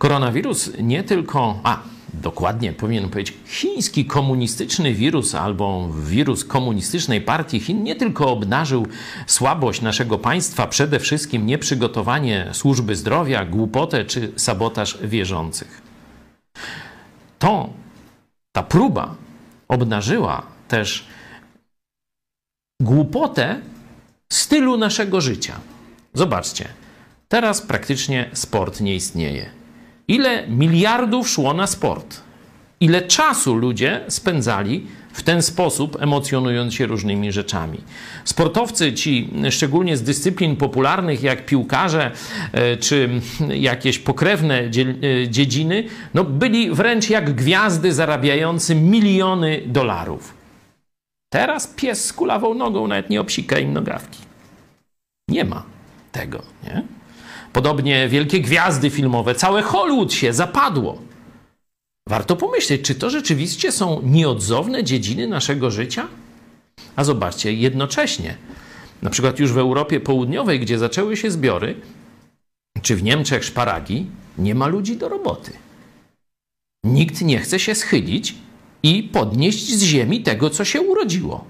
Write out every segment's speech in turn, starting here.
Koronawirus nie tylko. A, dokładnie powinienem powiedzieć, chiński komunistyczny wirus albo wirus komunistycznej partii Chin nie tylko obnażył słabość naszego państwa, przede wszystkim nieprzygotowanie służby zdrowia, głupotę czy sabotaż wierzących. To, ta próba obnażyła też głupotę stylu naszego życia. Zobaczcie, teraz praktycznie sport nie istnieje. Ile miliardów szło na sport? Ile czasu ludzie spędzali w ten sposób, emocjonując się różnymi rzeczami. Sportowcy, ci szczególnie z dyscyplin popularnych, jak piłkarze e, czy jakieś pokrewne e, dziedziny, no byli wręcz jak gwiazdy zarabiające miliony dolarów. Teraz pies z kulawą nogą nawet nie obsika im nogawki. Nie ma tego, nie? Podobnie wielkie gwiazdy filmowe, całe Hollywood się zapadło. Warto pomyśleć, czy to rzeczywiście są nieodzowne dziedziny naszego życia? A zobaczcie, jednocześnie, na przykład już w Europie Południowej, gdzie zaczęły się zbiory, czy w Niemczech szparagi, nie ma ludzi do roboty. Nikt nie chce się schylić i podnieść z ziemi tego, co się urodziło.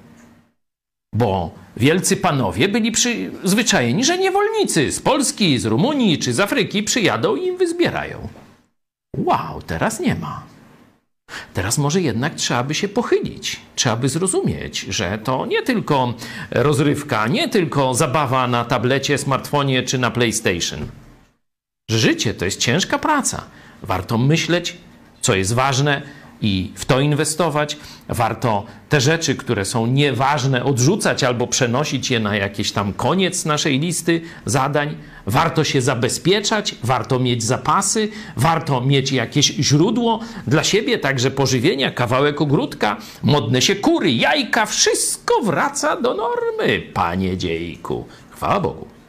Bo wielcy panowie byli przyzwyczajeni, że niewolnicy z Polski, z Rumunii czy z Afryki przyjadą i im wyzbierają. Wow, teraz nie ma. Teraz może jednak trzeba by się pochylić, trzeba by zrozumieć, że to nie tylko rozrywka, nie tylko zabawa na tablecie, smartfonie czy na PlayStation. Życie to jest ciężka praca. Warto myśleć, co jest ważne, i w to inwestować. Warto te rzeczy, które są nieważne, odrzucać albo przenosić je na jakiś tam koniec naszej listy zadań. Warto się zabezpieczać, warto mieć zapasy, warto mieć jakieś źródło dla siebie, także pożywienia, kawałek ogródka, modne się kury, jajka, wszystko wraca do normy, panie dziejku. Chwała Bogu.